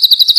you